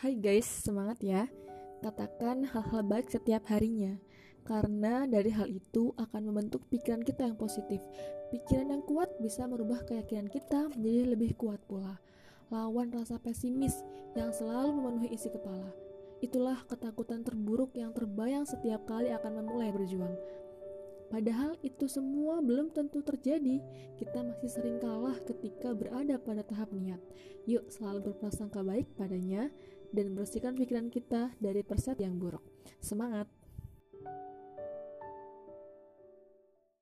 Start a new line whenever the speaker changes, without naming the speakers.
Hai guys, semangat ya. Katakan hal-hal baik setiap harinya. Karena dari hal itu akan membentuk pikiran kita yang positif. Pikiran yang kuat bisa merubah keyakinan kita menjadi lebih kuat pula. Lawan rasa pesimis yang selalu memenuhi isi kepala. Itulah ketakutan terburuk yang terbayang setiap kali akan memulai berjuang. Padahal itu semua belum tentu terjadi. Kita masih sering kalah ketika berada pada tahap niat. Yuk selalu berprasangka baik padanya dan bersihkan pikiran kita dari persepsi yang buruk. Semangat!